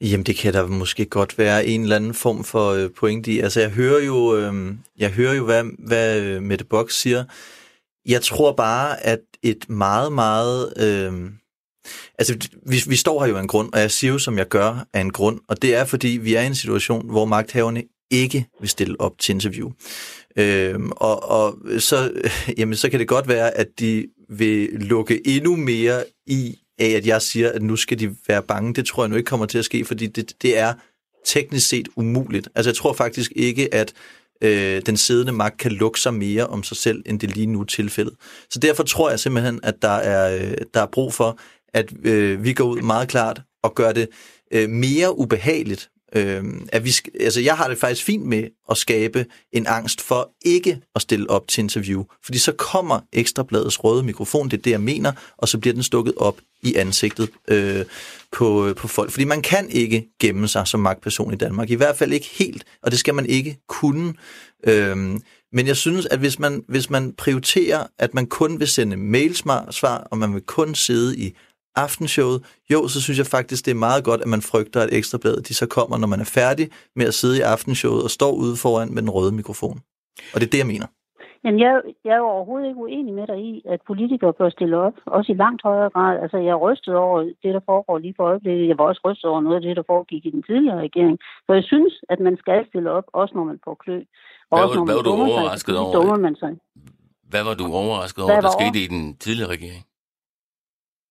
S4: Jamen, det kan der måske godt være en eller anden form for øh, point i. Altså, jeg hører jo, øh, jeg hører jo hvad, hvad øh, Mette Box siger. Jeg tror bare, at et meget, meget... Øh, altså, vi, vi står her jo af en grund, og jeg siger jo, som jeg gør, af en grund. Og det er, fordi vi er i en situation, hvor magthaverne ikke vil stille op til interview. Øh, og og så, jamen, så kan det godt være, at de vil lukke endnu mere i af, at jeg siger, at nu skal de være bange. Det tror jeg nu ikke kommer til at ske, fordi det, det er teknisk set umuligt. Altså jeg tror faktisk ikke, at øh, den siddende magt kan lukke sig mere om sig selv, end det lige nu er tilfældet. Så derfor tror jeg simpelthen, at der er, øh, der er brug for, at øh, vi går ud meget klart og gør det øh, mere ubehageligt Øh, at vi, altså jeg har det faktisk fint med at skabe en angst for ikke at stille op til interview, fordi så kommer Ekstrabladets røde mikrofon, det er det, jeg mener, og så bliver den stukket op i ansigtet øh, på, øh, på folk. Fordi man kan ikke gemme sig som magtperson i Danmark, i hvert fald ikke helt, og det skal man ikke kunne. Øh, men jeg synes, at hvis man, hvis man prioriterer, at man kun vil sende mailsvar, og man vil kun sidde i aftenshowet, jo, så synes jeg faktisk, det er meget godt, at man frygter, at ekstrabladet de så kommer, når man er færdig med at sidde i aftenshowet og står ude foran med den røde mikrofon. Og det er det, jeg mener.
S5: Men jeg, jeg er jo overhovedet ikke uenig med dig i, at politikere bør stille op, også i langt højere grad. Altså, jeg er rystet over det, der foregår lige for øjeblikket. Jeg var også rystet over noget af det, der foregik i den tidligere regering. For jeg synes, at man skal stille op, også når man får klø.
S1: Hvad,
S5: også,
S1: var, hvad var du overrasket
S5: sig,
S1: over?
S5: Man sig.
S1: Hvad var du overrasket over, der skete i den tidligere regering?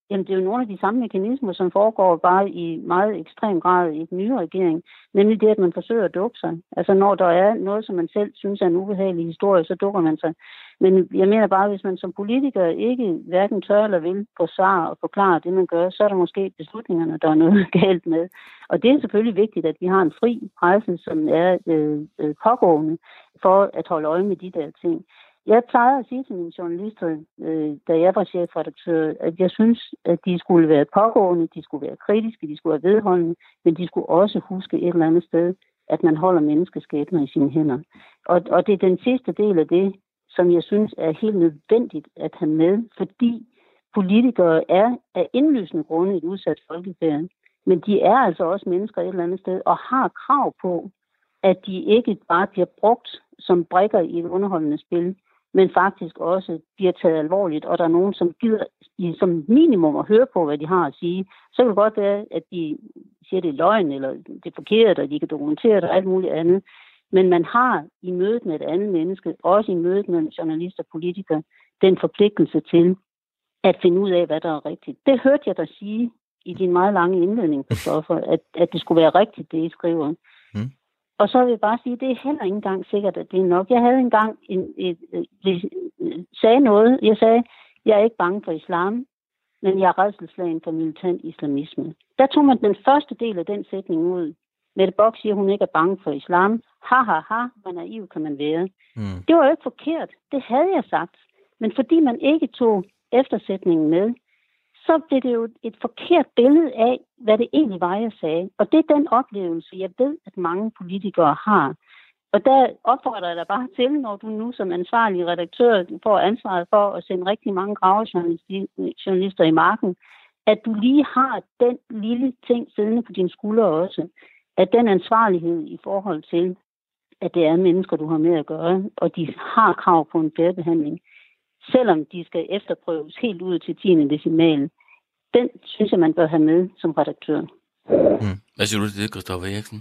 S5: Jamen, det er jo nogle af de samme mekanismer, som foregår bare i meget ekstrem grad i den nye regering. Nemlig det, at man forsøger at dukke sig. Altså, når der er noget, som man selv synes er en ubehagelig historie, så dukker man sig. Men jeg mener bare, hvis man som politiker ikke hverken tør eller vil forsvare og forklare det, man gør, så er der måske beslutningerne, der er noget galt med. Og det er selvfølgelig vigtigt, at vi har en fri presse, som er øh, øh, pågående for at holde øje med de der ting. Jeg plejede at sige til mine journalister, øh, da jeg var chefredaktør, at jeg synes, at de skulle være pågående, de skulle være kritiske, de skulle være vedholdende, men de skulle også huske et eller andet sted, at man holder menneskeskæbner i sine hænder. Og, og det er den sidste del af det, som jeg synes er helt nødvendigt at have med, fordi politikere er af indlysende grunde et udsat folkefærd. Men de er altså også mennesker et eller andet sted, og har krav på, at de ikke bare bliver brugt som brikker i et underholdende spil, men faktisk også bliver taget alvorligt, og der er nogen, som gider i, som minimum at høre på, hvad de har at sige. Så kan det godt være, at de siger, det er løgn, eller det er forkert, og de kan dokumentere det, og alt muligt andet. Men man har i mødet med et andet menneske, også i mødet med journalister og politikere, den forpligtelse til at finde ud af, hvad der er rigtigt. Det hørte jeg dig sige i din meget lange indledning, Christoffer, at, at det skulle være rigtigt, det I skriver. Mm. Og så vil jeg bare sige, at det er heller ikke engang sikkert, at det er nok. Jeg havde engang en, et, et, et, sagde noget. Jeg sagde, jeg er ikke bange for islam, men jeg er redselslagen for militant islamisme. Der tog man den første del af den sætning ud. Mette Bock siger, at hun ikke er bange for islam. Ha, ha, ha, hvor naiv kan man være. Mm. Det var jo ikke forkert. Det havde jeg sagt. Men fordi man ikke tog eftersætningen med, så blev det jo et forkert billede af, hvad det egentlig var, jeg sagde. Og det er den oplevelse, jeg ved, at mange politikere har. Og der opfordrer jeg dig bare til, når du nu som ansvarlig redaktør får ansvaret for at sende rigtig mange gravejournalister i marken, at du lige har den lille ting siddende på dine skuldre også. At den ansvarlighed i forhold til, at det er mennesker, du har med at gøre, og de har krav på en bedre behandling, selvom de skal efterprøves helt ud til 10. decimal, den synes jeg, man bør have med som redaktør.
S1: Mm. Hvad siger du til det, Christoffer Eriksen?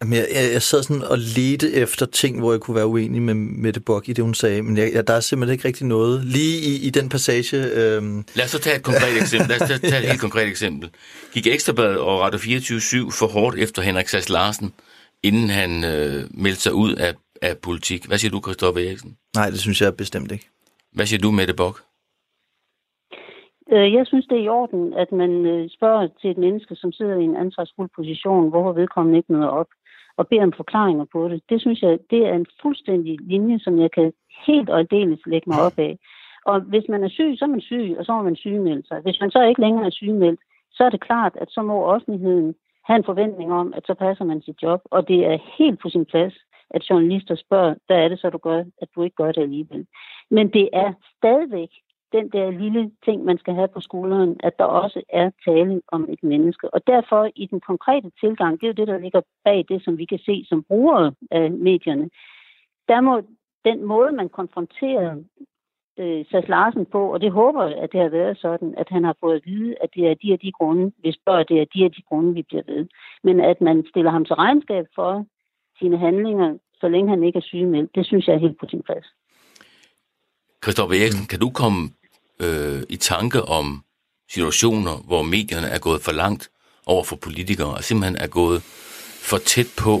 S4: Jamen, jeg, jeg, jeg sad sådan og ledte efter ting, hvor jeg kunne være uenig med Mette Bock i det, hun sagde, men jeg, jeg, der er simpelthen ikke rigtig noget. Lige i, i den passage... Øhm...
S1: Lad os så tage et konkret eksempel. Lad os tage, tage et helt konkret eksempel. Gik Ekstrabladet og Radio 24 for hårdt efter Henrik Sass Larsen, inden han øh, meldte sig ud af, af politik. Hvad siger du, Christoffer Eriksen?
S4: Nej, det synes jeg bestemt ikke.
S1: Hvad siger du, Mette Bock?
S5: Øh, jeg synes, det er i orden, at man øh, spørger til et menneske, som sidder i en ansvarsfuld position, hvorfor vedkommende ikke møder op, og beder om forklaringer på det. Det synes jeg, det er en fuldstændig linje, som jeg kan helt og aldeles lægge mig op af. Og hvis man er syg, så er man syg, og så må man sygemelde sig. Hvis man så ikke længere er sygemeldt, så er det klart, at så må offentligheden have en forventning om, at så passer man sit job. Og det er helt på sin plads, at journalister spørger, hvad er det så, du gør, at du ikke gør det alligevel. Men det er stadigvæk den der lille ting, man skal have på skulderen, at der også er tale om et menneske. Og derfor i den konkrete tilgang, det er jo det, der ligger bag det, som vi kan se som brugere af medierne, der må den måde, man konfronterer øh, Sass Larsen på, og det håber jeg, at det har været sådan, at han har fået at vide, at det er de og de grunde, vi spørger, det er de og de grunde, vi bliver ved. Men at man stiller ham til regnskab for sine handlinger, så længe han ikke er sygemeldt, det synes jeg er helt på sin plads.
S1: Christoffer Eriksen, kan du komme øh, i tanke om situationer, hvor medierne er gået for langt over for politikere, og simpelthen er gået for tæt på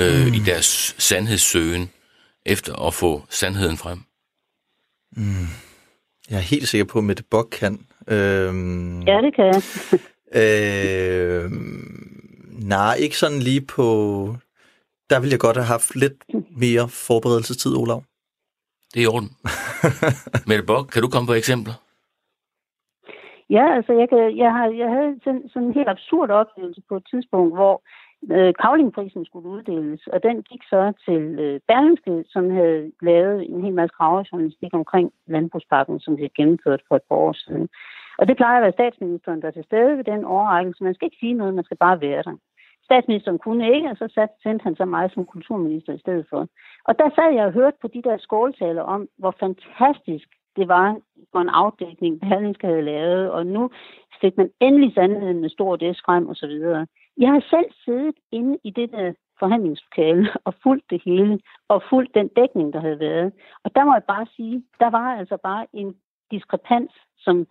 S1: øh, mm. i deres sandhedssøgen, efter at få sandheden frem?
S4: Mm. Jeg er helt sikker på, at Mette Bock kan.
S5: Øhm, ja, det kan jeg.
S4: øhm, nej, ikke sådan lige på... Der ville jeg godt have haft lidt mere forberedelsestid, Olav.
S1: Det er i orden. Mette Bock, kan du komme på eksempler?
S5: Ja, altså jeg, kan, jeg, har, jeg havde sådan, sådan en helt absurd oplevelse på et tidspunkt, hvor øh, Kavlingprisen skulle uddeles, og den gik så til øh, Berlingske, som havde lavet en hel masse gravejournalistik omkring landbrugspakken, som de havde gennemført for et par år siden. Og det plejer at være statsministeren, der er til stede ved den overrækkelse. Man skal ikke sige noget, man skal bare være der statsministeren kunne ikke, og så sat, sendte han så mig som kulturminister i stedet for. Og der sad jeg og hørte på de der skåltaler om, hvor fantastisk det var for en afdækning, Berlingske havde lavet, og nu fik man endelig sandheden med stor S frem og så videre. Jeg har selv siddet inde i det der forhandlingslokale og fulgt det hele, og fulgt den dækning, der havde været. Og der må jeg bare sige, der var altså bare en diskrepans, som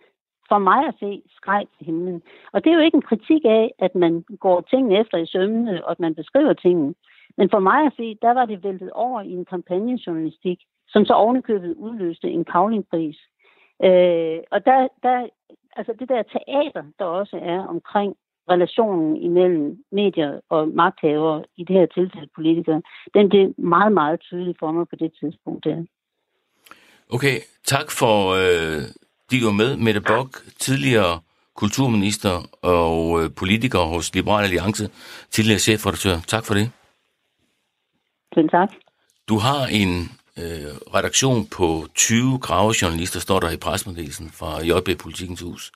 S5: for mig at se skreg til himlen. Og det er jo ikke en kritik af, at man går tingene efter i sømmene, og at man beskriver tingene. Men for mig at se, der var det væltet over i en kampagnejournalistik, som så ovenikøbet udløste en kavlingpris. Øh, og der, der, altså det der teater, der også er omkring relationen imellem medier og magthavere, i det her tilfælde politikere, den blev meget, meget tydelig for mig på det tidspunkt der.
S1: Okay, tak for øh, de var med. Mette Bock, tidligere kulturminister og øh, politiker hos Liberal Alliance, tidligere chefredaktør. Tak for det.
S5: Selv tak.
S1: Du har en øh, redaktion på 20 gravejournalister, står der i presmeddelelsen fra JB Politikens Hus.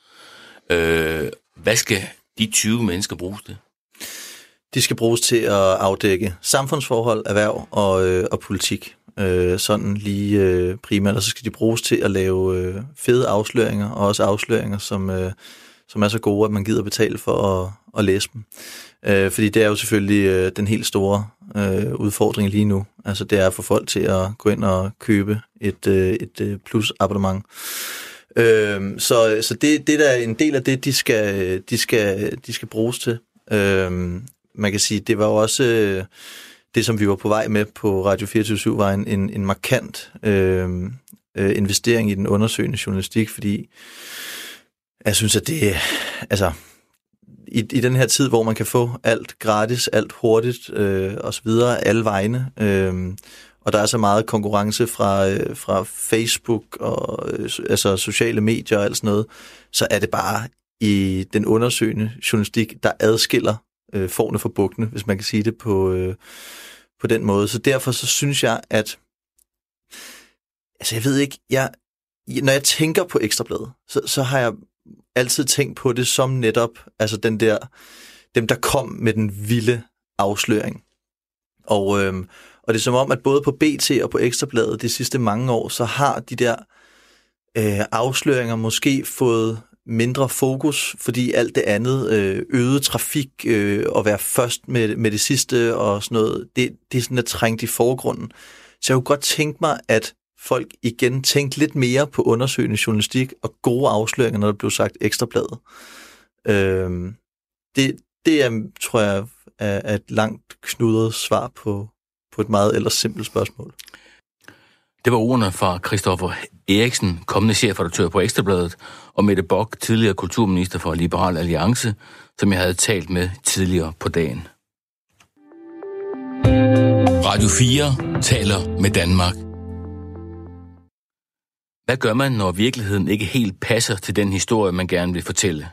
S1: Øh, hvad skal de 20 mennesker bruges til?
S4: De skal bruges til at afdække samfundsforhold, erhverv og, øh, og politik. Øh, sådan lige øh, primært, og så skal de bruges til at lave øh, fede afsløringer, og også afsløringer, som, øh, som er så gode, at man gider betale for at, at læse dem. Øh, fordi det er jo selvfølgelig øh, den helt store øh, udfordring lige nu. Altså det er at få folk til at gå ind og købe et, øh, et øh, plus abonnement. Øh, så så det, det der er en del af det, de skal, de skal, de skal bruges til. Øh, man kan sige, det var jo også øh, det, som vi var på vej med på Radio 24 var en, en, en markant øh, øh, investering i den undersøgende journalistik, fordi jeg synes, at det altså i, i den her tid, hvor man kan få alt gratis, alt hurtigt øh, og så videre, alle vegne, øh, og der er så meget konkurrence fra, øh, fra Facebook og øh, altså sociale medier og alt sådan noget, så er det bare i den undersøgende journalistik, der adskiller øh, forne for bukkene, hvis man kan sige det på, øh, på den måde. Så derfor så synes jeg, at altså jeg ved ikke, jeg, når jeg tænker på Ekstrabladet, så, så har jeg altid tænkt på det som netop, altså den der, dem der kom med den vilde afsløring. Og, øhm, og det er som om, at både på BT og på Ekstrabladet de sidste mange år, så har de der øh, afsløringer måske fået mindre fokus, fordi alt det andet, øh, øget trafik øh, og være først med, med det sidste og sådan noget, det, det er sådan at trængt i forgrunden. Så jeg kunne godt tænke mig, at folk igen tænkte lidt mere på undersøgende journalistik og gode afsløringer, når der blev sagt ekstrabladet. Øh, det, det er, tror jeg, er, et langt knudret svar på, på et meget ellers simpelt spørgsmål.
S1: Det var ordene fra Christoffer Eriksen, kommende chefredaktør på Ekstrabladet, og Mette Bock, tidligere kulturminister for Liberal Alliance, som jeg havde talt med tidligere på dagen. Radio 4 taler med Danmark. Hvad gør man, når virkeligheden ikke helt passer til den historie, man gerne vil fortælle?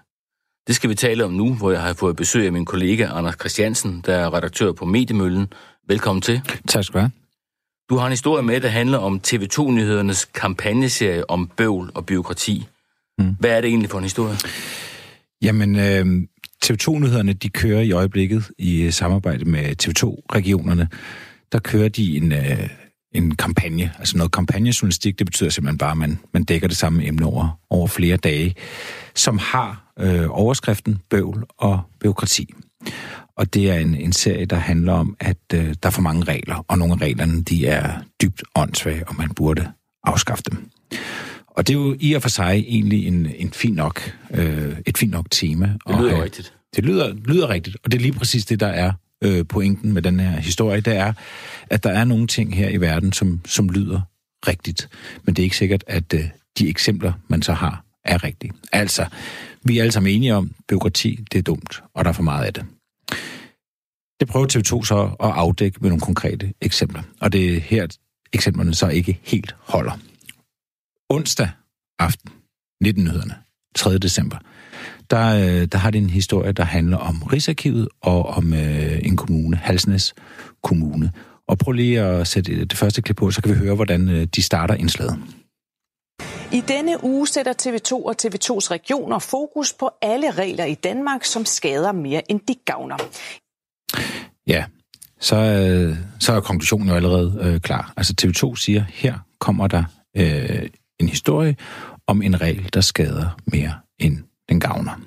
S1: Det skal vi tale om nu, hvor jeg har fået besøg af min kollega Anders Christiansen, der er redaktør på Mediemøllen. Velkommen til.
S6: Tak skal du have.
S1: Du har en historie med, der handler om TV2-nyhedernes kampagneserie om bøvl og byråkrati. Mm. Hvad er det egentlig for en historie?
S6: Jamen, øh, TV2-nyhederne, de kører i øjeblikket i samarbejde med TV2-regionerne. Der kører de en, øh, en kampagne, altså noget kampagnejournalistik, det betyder simpelthen bare, at man, man dækker det samme emne over, over flere dage, som har øh, overskriften bøvl og byråkrati. Og det er en, en serie, der handler om, at øh, der er for mange regler, og nogle af reglerne, de er dybt åndssvage, og man burde afskaffe dem. Og det er jo i og for sig egentlig en, en fin nok, øh, et fint nok tema.
S1: Det lyder have. rigtigt.
S6: Det lyder, lyder rigtigt, og det er lige præcis det, der er øh, pointen med den her historie. Det er, at der er nogle ting her i verden, som, som lyder rigtigt, men det er ikke sikkert, at øh, de eksempler, man så har, er rigtige. Altså, vi er alle sammen enige om, at byråkrati, det er dumt, og der er for meget af det. Det prøver TV2 så at afdække med nogle konkrete eksempler. Og det er her, eksemplerne så ikke helt holder. Onsdag aften, 19 nyhederne, 3. december, der, øh, der har det en historie, der handler om Rigsarkivet og om øh, en kommune, Halsnæs Kommune. Og prøv lige at sætte det første klip på, så kan vi høre, hvordan øh, de starter indslaget.
S7: I denne uge sætter TV2 og TV2's regioner fokus på alle regler i Danmark, som skader mere end de gavner
S6: ja, så, øh, så er konklusionen jo allerede øh, klar. Altså TV2 siger, her kommer der øh, en historie om en regel, der skader mere end den gavner.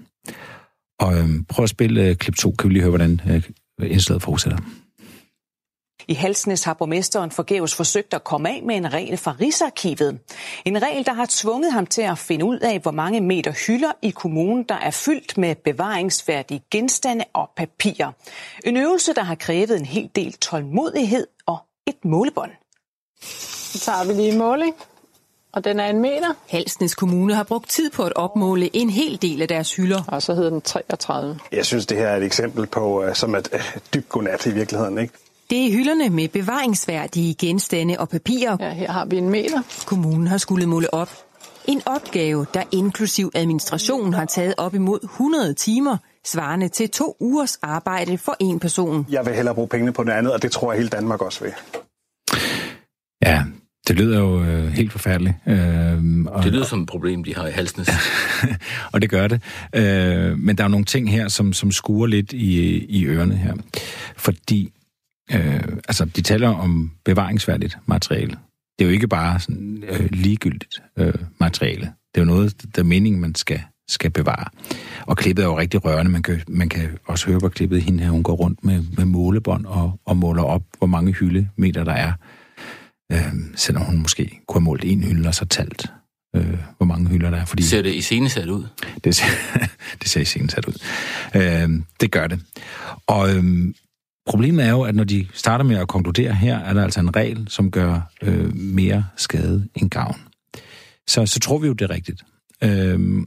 S6: Og øh, prøv at spille øh, klip 2, kan vi lige høre, hvordan øh, indslaget fortsætter.
S7: I Halsnes har borgmesteren forgæves forsøgt at komme af med en regel fra Rigsarkivet. En regel, der har tvunget ham til at finde ud af, hvor mange meter hylder i kommunen, der er fyldt med bevaringsværdige genstande og papirer. En øvelse, der har krævet en hel del tålmodighed og et målebånd.
S8: Så tager vi lige en måling, og den er en meter.
S9: Halsnes Kommune har brugt tid på at opmåle en hel del af deres hylder.
S8: Og så hedder den 33.
S10: Jeg synes, det her er et eksempel på, uh, som et uh, dybt godnat i virkeligheden. Ikke?
S9: Det er hylderne med bevaringsværdige genstande og papirer.
S8: Ja, her har vi en meter.
S9: Kommunen har skulle måle op. En opgave, der inklusiv administration har taget op imod 100 timer, svarende til to ugers arbejde for en person.
S10: Jeg vil hellere bruge pengene på noget andet, og det tror jeg hele Danmark også vil.
S6: Ja, det lyder jo øh, helt forfærdeligt. Øh,
S1: og, det lyder som et problem, de har i halsnes.
S6: og det gør det. Øh, men der er nogle ting her, som, som skuer lidt i, i ørerne her. Fordi øh, altså, de taler om bevaringsværdigt materiale. Det er jo ikke bare sådan, øh, ligegyldigt øh, materiale. Det er jo noget, der er meningen, man skal, skal bevare. Og klippet er jo rigtig rørende. Man kan, man kan også høre på klippet, hende her, hun går rundt med, med målebånd og, og måler op, hvor mange hyldemeter der er. Øh, selvom hun måske kunne have målt en hylde og så talt, øh, hvor mange hylder der er. Fordi
S1: ser det i scenesat ud?
S6: Det ser, det ser i scenesat ud. Øh, det gør det. Og øh, Problemet er jo, at når de starter med at konkludere her, er der altså en regel, som gør øh, mere skade end gavn. Så, så tror vi jo, det er rigtigt. Øh,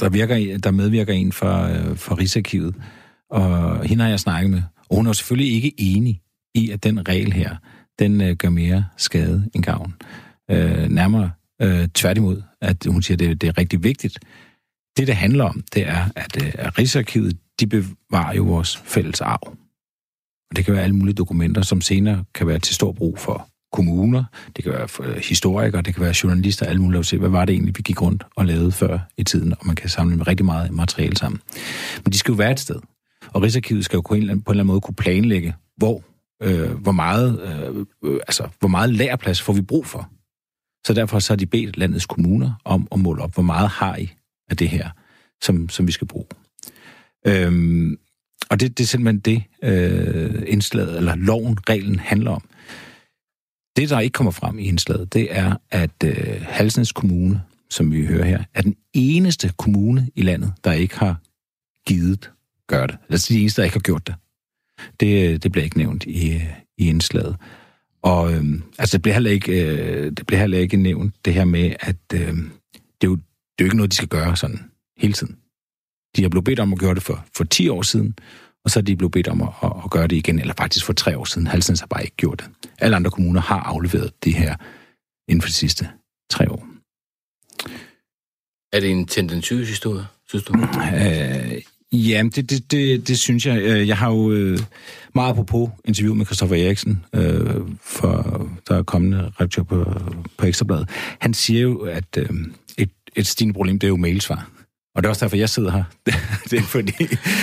S6: der, virker, der medvirker en fra, øh, fra Rigsarkivet, og hende har jeg snakket med. Og hun er selvfølgelig ikke enig i, at den regel her, den øh, gør mere skade end gavn. Øh, nærmere øh, tværtimod, at hun siger, at det, det er rigtig vigtigt. Det, det handler om, det er, at, øh, at Rigsarkivet, de bevarer jo vores fælles arv. Og det kan være alle mulige dokumenter, som senere kan være til stor brug for kommuner, det kan være for øh, historikere, det kan være journalister, alle mulige, at se, hvad var det egentlig, vi gik rundt og lavede før i tiden, og man kan samle rigtig meget materiale sammen. Men de skal jo være et sted, og Rigsarkivet skal jo på en eller anden måde kunne planlægge, hvor, øh, hvor, meget, øh, øh, altså, hvor meget lærerplads får vi brug for. Så derfor så har de bedt landets kommuner om at måle op, hvor meget har I af det her, som, som vi skal bruge. Øhm, og det, det er simpelthen det, øh, indslaget, eller loven, reglen handler om. Det, der ikke kommer frem i indslaget, det er, at øh, Halsnes Kommune, som vi hører her, er den eneste kommune i landet, der ikke har givet gøre det. Altså de eneste, der ikke har gjort det. Det, øh, det bliver ikke nævnt i, øh, i indslaget. Og øh, altså, det bliver, heller ikke, øh, det bliver heller ikke nævnt, det her med, at øh, det, er jo, det er jo ikke noget, de skal gøre sådan hele tiden. De har blevet bedt om at gøre det for, for 10 år siden, og så er de blevet bedt om at, at gøre det igen, eller faktisk for tre år siden. Halsens har bare ikke gjort det. Alle andre kommuner har afleveret det her inden for de sidste tre år.
S1: Er det en tendentiøs historie, synes du?
S6: Øh, ja, det, det, det, det synes jeg. Øh, jeg har jo øh, meget på interview med Christoffer Eriksen, øh, for, der er kommende redaktør på, på Ekstrabladet. Han siger jo, at øh, et, et stigende problem, det er jo mailsvar. Og det er også derfor, jeg sidder her. det er fordi,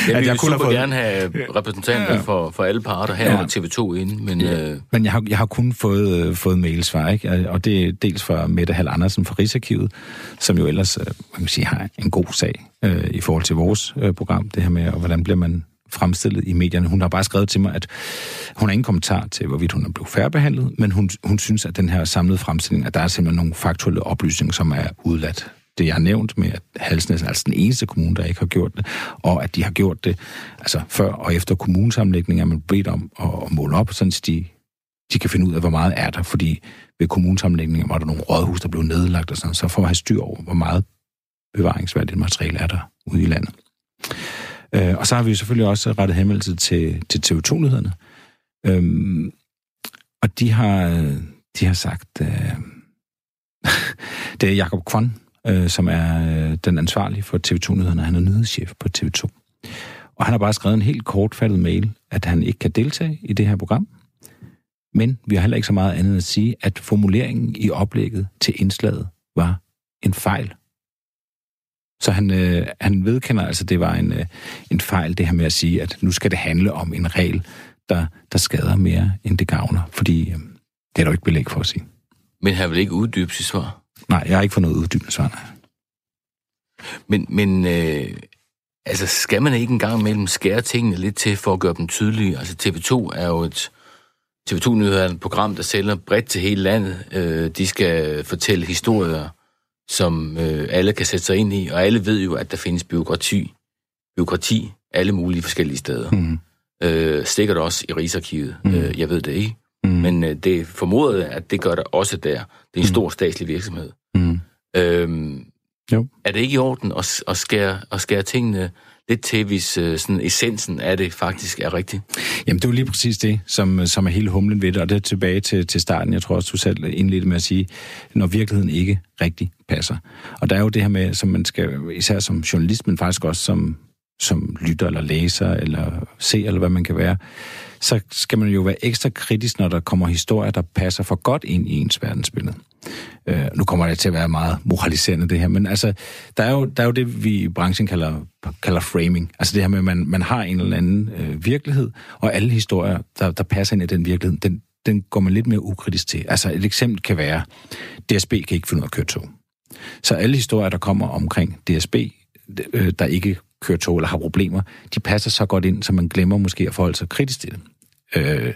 S1: ja, at jeg kunne have fået... gerne have repræsentanter ja. for, for alle parter her ja. TV2 inde, men... Ja. Øh...
S6: Men jeg har, jeg har kun fået, øh, fået mailsvar, ikke? Og det er dels fra Mette Hall Andersen fra Rigsarkivet, som jo ellers, øh, man kan sige, har en god sag øh, i forhold til vores øh, program, det her med, og hvordan bliver man fremstillet i medierne. Hun har bare skrevet til mig, at hun har ingen kommentar til, hvorvidt hun er blevet færdigbehandlet, men hun, hun synes, at den her samlede fremstilling, at der er simpelthen nogle faktuelle oplysninger, som er udladt det, jeg har nævnt med, at Halsnæs er altså den eneste kommune, der ikke har gjort det, og at de har gjort det altså før og efter kommunesammenlægning, er man bedt om at, at måle op, sådan at de, de kan finde ud af, hvor meget er der, fordi ved kommunesammenlægninger var der nogle rådhus, der blev nedlagt og sådan, så for at have styr over, hvor meget bevaringsværdigt materiale er der ude i landet. Øh, og så har vi selvfølgelig også rettet henvendelse til, til TV2-nyhederne. Øhm, og de har, de har sagt, øh, det er Jakob Kvon, øh, som er øh, den ansvarlige for TV2-nyhederne. Han er nyhedschef på TV2. Og han har bare skrevet en helt kortfattet mail, at han ikke kan deltage i det her program. Men vi har heller ikke så meget andet at sige, at formuleringen i oplægget til indslaget var en fejl. Så han, øh, han vedkender altså, det var en, øh, en fejl, det her med at sige, at nu skal det handle om en regel, der, der skader mere, end det gavner. Fordi øh, det er der jo ikke belæg for at sige.
S1: Men han vil ikke uddybe sit svar?
S6: Nej, jeg har ikke fået noget uddybende svar, nej.
S1: Men, men øh, altså, skal man ikke engang mellem skære tingene lidt til for at gøre dem tydelige? Altså TV2 er jo et... TV2 Nyheder er et program, der sælger bredt til hele landet. Øh, de skal fortælle historier, som øh, alle kan sætte sig ind i, og alle ved jo, at der findes byråkrati, byråkrati alle mulige forskellige steder. Mm. Øh, stikker det også i Rigsarkivet. Mm. Øh, jeg ved det ikke. Mm. Men øh, det formodet, at det gør det også der. Det er en mm. stor statslig virksomhed. Mm. Øhm, jo. Er det ikke i orden at, at, skære, at skære tingene lidt til, hvis uh, sådan essensen af det faktisk er rigtigt?
S6: Jamen, det er jo lige præcis det, som, som er hele humlen ved det, og det er tilbage til, til starten. Jeg tror også, du selv indledte med at sige, når virkeligheden ikke rigtig passer. Og der er jo det her med, som man skal, især som journalist, men faktisk også som, som lytter eller læser eller ser, eller hvad man kan være, så skal man jo være ekstra kritisk, når der kommer historier, der passer for godt ind i ens verdensbillede. Øh, nu kommer det til at være meget moraliserende, det her, men altså, der er jo, der er jo det, vi i branchen kalder, kalder framing. Altså det her med, at man, man har en eller anden øh, virkelighed, og alle historier, der, der passer ind i den virkelighed, den, den går man lidt mere ukritisk til. Altså et eksempel kan være, DSB kan ikke finde ud af at køre tog. Så alle historier, der kommer omkring DSB, øh, der ikke kører tog eller har problemer, de passer så godt ind, så man glemmer måske at forholde sig kritisk til det. Øh,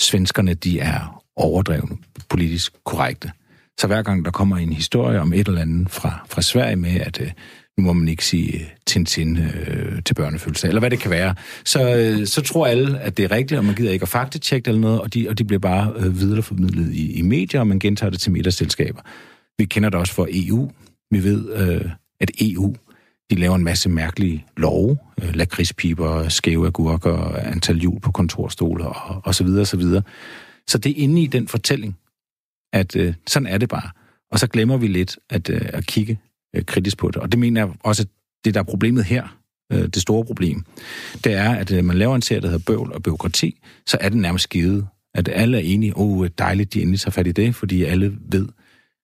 S6: svenskerne, de er overdrevne, politisk korrekte. Så hver gang der kommer en historie om et eller andet fra, fra Sverige med, at øh, nu må man ikke sige øh, Tintin øh, til børnefødselsdag, eller hvad det kan være, så, øh, så tror alle, at det er rigtigt, og man gider ikke at faktatjekke eller noget, og de, og de bliver bare øh, videreformidlet i, i medier, og man gentager det til middagsselskaber. Vi kender det også for EU. Vi ved, øh, at EU de laver en masse mærkelige love, øh, lakridspiber, skæve agurker, antal hjul på kontorstoler og, og så videre, og så videre. Så det er inde i den fortælling, at øh, sådan er det bare. Og så glemmer vi lidt at, øh, at kigge øh, kritisk på det. Og det mener jeg også, at det, der er problemet her, øh, det store problem, det er, at øh, man laver en serie, der hedder Bøvl og Byråkrati, så er det nærmest givet, at alle er enige, åh, oh, dejligt, de endelig tager fat i det, fordi alle ved,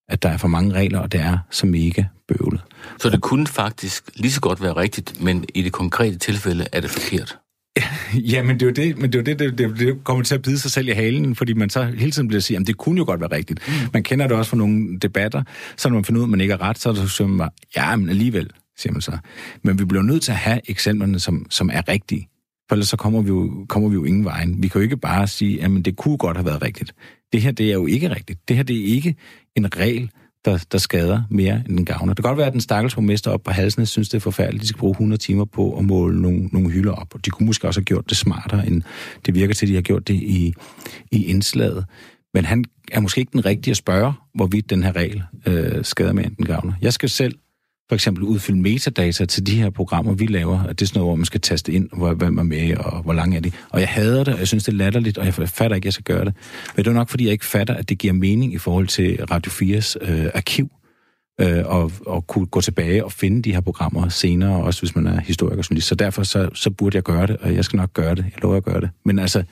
S6: at der er for mange regler, og det er så mega bøvlet.
S1: Så det kunne faktisk lige så godt være rigtigt, men i det konkrete tilfælde er det forkert?
S6: Ja, men det er jo det, men det, er jo det, det, det, det kommer til at bide sig selv i halen, fordi man så hele tiden bliver sige, at det kunne jo godt være rigtigt. Mm. Man kender det også fra nogle debatter, så når man finder ud af, at man ikke er ret, så er det så man, ja, men alligevel, siger man så. Men vi bliver nødt til at have eksemplerne, som, som er rigtige. For ellers så kommer vi, jo, kommer vi jo ingen vejen. Vi kan jo ikke bare sige, at det kunne godt have været rigtigt. Det her, det er jo ikke rigtigt. Det her, det er ikke en regel, der, der skader mere, end den gavner. Det kan godt være, at den stakkels borgmester op på halsen synes, det er forfærdeligt. De skal bruge 100 timer på at måle nogle, nogle hylder op, og de kunne måske også have gjort det smartere, end det virker til, at de har gjort det i, i indslaget. Men han er måske ikke den rigtige at spørge, hvorvidt den her regel øh, skader mere, end den gavner. Jeg skal selv for eksempel udfylde metadata til de her programmer, vi laver. At det er sådan noget, hvor man skal taste ind, hvor, hvem er med, og hvor lang er det. Og jeg hader det, og jeg synes, det er latterligt, og jeg fatter ikke, at jeg skal gøre det. Men det er nok, fordi jeg ikke fatter, at det giver mening i forhold til Radio 4's øh, arkiv, øh, og, og kunne gå tilbage og finde de her programmer senere, også hvis man er historiker og journalist. Så derfor så, så burde jeg gøre det, og jeg skal nok gøre det. Jeg lover at gøre det. Men altså,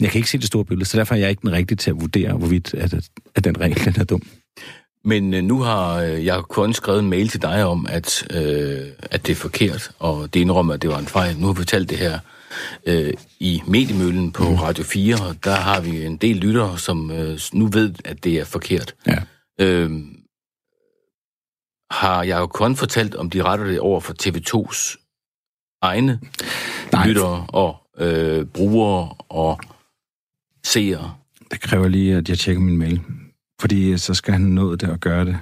S6: jeg kan ikke se det store billede, så derfor er jeg ikke den rigtige til at vurdere, hvorvidt at, at den regel den er dum.
S1: Men øh, nu har øh, jeg kun skrevet en mail til dig om, at, øh, at det er forkert, og det indrømmer, at det var en fejl. Nu har vi fortalt det her øh, i mediemøllen på mm. Radio 4, og der har vi en del lyttere, som øh, nu ved, at det er forkert. Ja. Øh, har jeg jo kun fortalt, om de retter det over for TV2's egne Nej. lyttere og øh, brugere og seere?
S6: Det kræver lige, at jeg tjekker min mail. Fordi så skal han nå det og gøre det.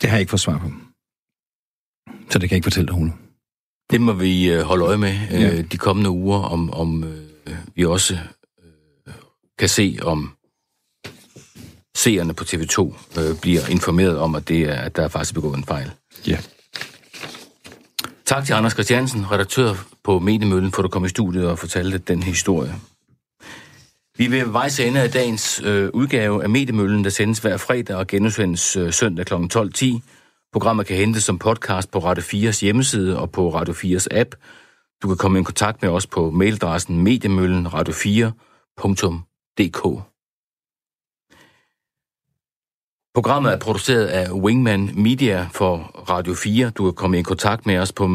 S6: Det har jeg ikke fået svar på. Så det kan jeg ikke fortælle dig, Ole.
S1: Det må vi øh, holde øje med øh, ja. de kommende uger, om, om øh, vi også øh, kan se, om seerne på TV2 øh, bliver informeret om, at, det er, at der er faktisk begået en fejl.
S6: Ja.
S1: Tak til Anders Christiansen, redaktør på Mediemøllen, for at du kom i studiet og fortalte den historie. Vi vil vejs ende af dagens øh, udgave af Mediemøllen, der sendes hver fredag og genudsendes øh, søndag kl. 12.10. Programmet kan hentes som podcast på Radio 4's hjemmeside og på Radio 4's app. Du kan komme i kontakt med os på mailadressen mediemøllenradio4.dk. Programmet er produceret af Wingman Media for Radio 4. Du kan komme i kontakt med os på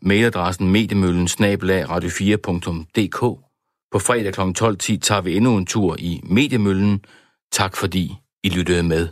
S1: mailadressen mediemøllen radio4.dk. På fredag kl. 12.10 tager vi endnu en tur i Mediemøllen. Tak fordi I lyttede med.